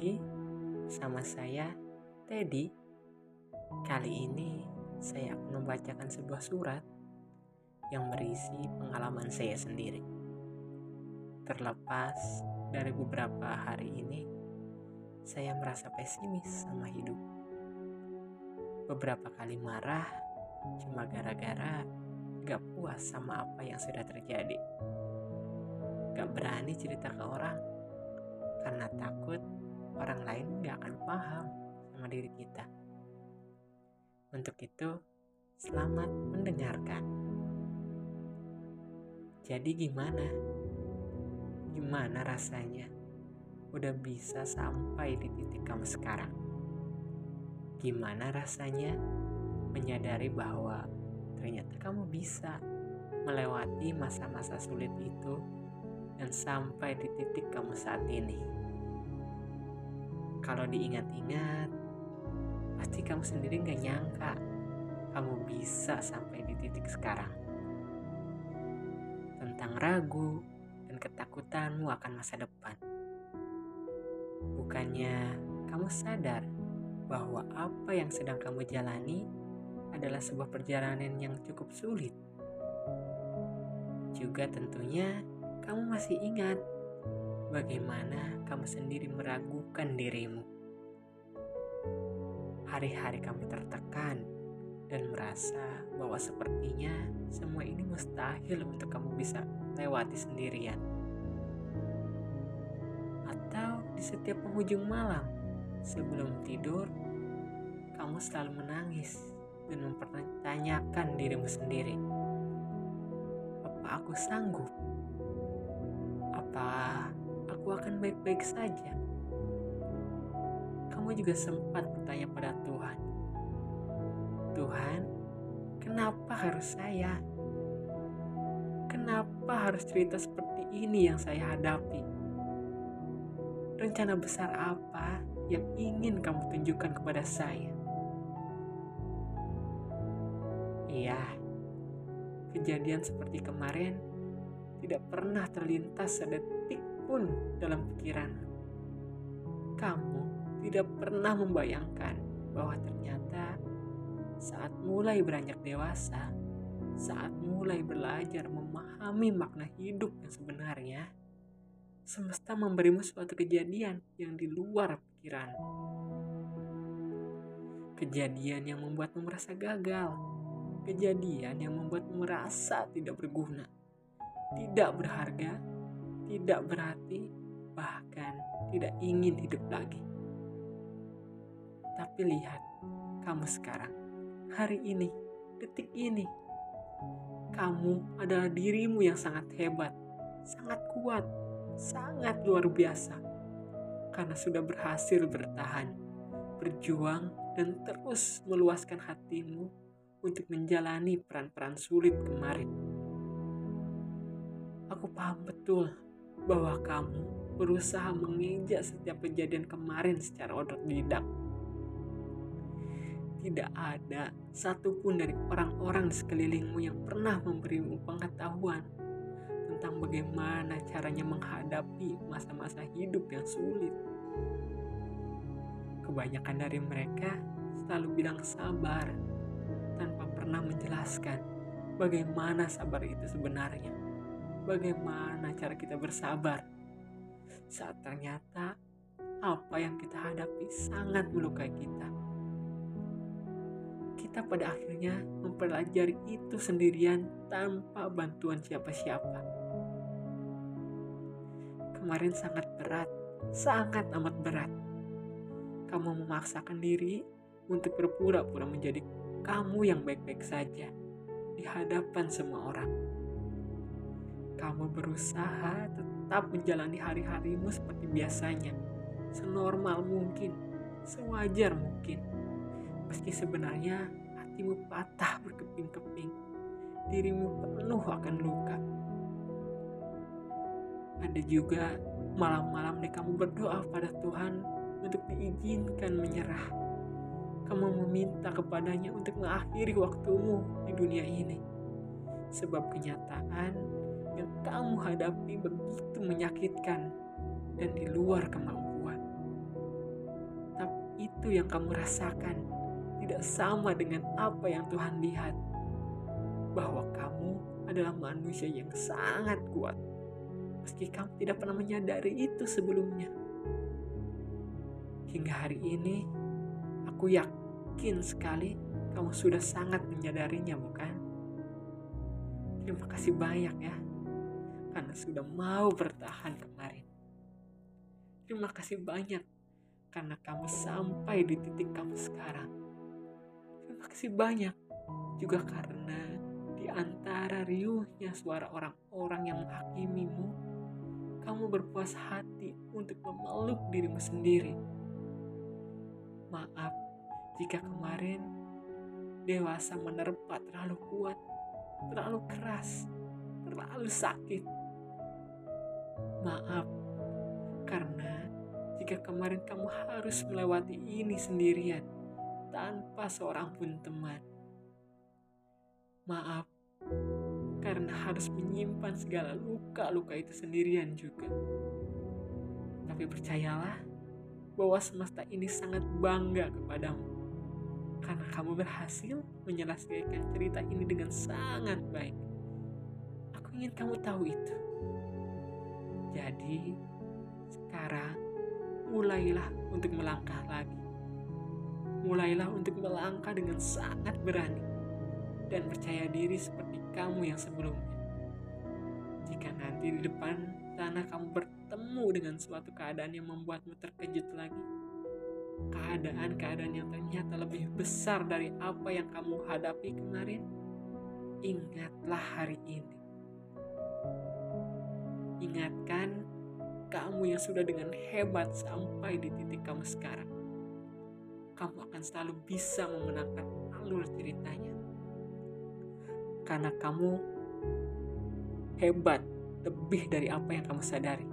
lagi sama saya Teddy. Kali ini saya akan membacakan sebuah surat yang berisi pengalaman saya sendiri. Terlepas dari beberapa hari ini, saya merasa pesimis sama hidup. Beberapa kali marah cuma gara-gara gak puas sama apa yang sudah terjadi. Gak berani cerita ke orang karena takut orang lain gak akan paham sama diri kita. Untuk itu, selamat mendengarkan. Jadi gimana? Gimana rasanya? Udah bisa sampai di titik kamu sekarang. Gimana rasanya menyadari bahwa ternyata kamu bisa melewati masa-masa sulit itu dan sampai di titik kamu saat ini. Kalau diingat-ingat, pasti kamu sendiri gak nyangka kamu bisa sampai di titik sekarang. Tentang ragu dan ketakutanmu akan masa depan. Bukannya kamu sadar bahwa apa yang sedang kamu jalani adalah sebuah perjalanan yang cukup sulit. Juga tentunya kamu masih ingat bagaimana kamu sendiri meragukan dirimu. Hari-hari kamu tertekan dan merasa bahwa sepertinya semua ini mustahil untuk kamu bisa lewati sendirian. Atau di setiap penghujung malam sebelum tidur, kamu selalu menangis dan mempertanyakan dirimu sendiri. Apa aku sanggup? Apa aku akan baik-baik saja? Kamu juga sempat bertanya pada Tuhan. Tuhan, kenapa harus saya? Kenapa harus cerita seperti ini yang saya hadapi? Rencana besar apa yang ingin kamu tunjukkan kepada saya? Iya, kejadian seperti kemarin tidak pernah terlintas sedetik pun dalam pikiran. Kamu tidak pernah membayangkan bahwa ternyata saat mulai beranjak dewasa, saat mulai belajar memahami makna hidup yang sebenarnya, semesta memberimu suatu kejadian yang di luar pikiran. Kejadian yang membuatmu merasa gagal, kejadian yang membuatmu merasa tidak berguna, tidak berharga, tidak berarti, bahkan tidak ingin hidup lagi. Tapi lihat, kamu sekarang, hari ini, detik ini, kamu adalah dirimu yang sangat hebat, sangat kuat, sangat luar biasa, karena sudah berhasil bertahan, berjuang, dan terus meluaskan hatimu untuk menjalani peran-peran sulit kemarin. Aku paham betul bahwa kamu berusaha mengeja setiap kejadian kemarin secara otodidak. Tidak ada satupun dari orang-orang di sekelilingmu yang pernah memberimu pengetahuan tentang bagaimana caranya menghadapi masa-masa hidup yang sulit. Kebanyakan dari mereka selalu bilang sabar, tanpa pernah menjelaskan bagaimana sabar itu sebenarnya. Bagaimana cara kita bersabar saat ternyata apa yang kita hadapi sangat melukai kita. Kita pada akhirnya mempelajari itu sendirian tanpa bantuan siapa-siapa. Kemarin sangat berat, sangat amat berat. Kamu memaksakan diri untuk berpura-pura menjadi kamu yang baik-baik saja di hadapan semua orang. Kamu berusaha tetap menjalani hari-harimu seperti biasanya, senormal mungkin, sewajar mungkin. Meski sebenarnya hatimu patah berkeping-keping, dirimu penuh akan luka. Ada juga malam-malam kamu berdoa pada Tuhan untuk diizinkan menyerah kamu meminta kepadanya untuk mengakhiri waktumu di dunia ini. Sebab kenyataan yang kamu hadapi begitu menyakitkan dan di luar kemampuan. itu yang kamu rasakan tidak sama dengan apa yang Tuhan lihat. Bahwa kamu adalah manusia yang sangat kuat. Meski kamu tidak pernah menyadari itu sebelumnya. Hingga hari ini, aku yakin sekali kamu sudah sangat menyadarinya, bukan? Terima kasih banyak ya, karena sudah mau bertahan kemarin. Terima kasih banyak karena kamu sampai di titik kamu sekarang. Terima kasih banyak juga karena di antara riuhnya suara orang-orang yang menghakimimu, kamu berpuas hati untuk memeluk dirimu sendiri. Maaf jika kemarin dewasa menerpa terlalu kuat, terlalu keras, terlalu sakit. Maaf karena jika kemarin kamu harus melewati ini sendirian tanpa seorang pun teman. Maaf, karena harus menyimpan segala luka-luka itu sendirian juga. Tapi percayalah bahwa semesta ini sangat bangga kepadamu karena kamu berhasil menyelesaikan cerita ini dengan sangat baik. Aku ingin kamu tahu itu. Jadi, sekarang mulailah untuk melangkah lagi. Mulailah untuk melangkah dengan sangat berani dan percaya diri seperti kamu yang sebelumnya. Jika nanti di depan sana kamu bertemu dengan suatu keadaan yang membuatmu terkejut lagi, keadaan-keadaan yang ternyata lebih besar dari apa yang kamu hadapi kemarin, ingatlah hari ini. Ingatkan kamu yang sudah dengan hebat sampai di titik kamu sekarang. Kamu akan selalu bisa memenangkan alur ceritanya. Karena kamu hebat lebih dari apa yang kamu sadari.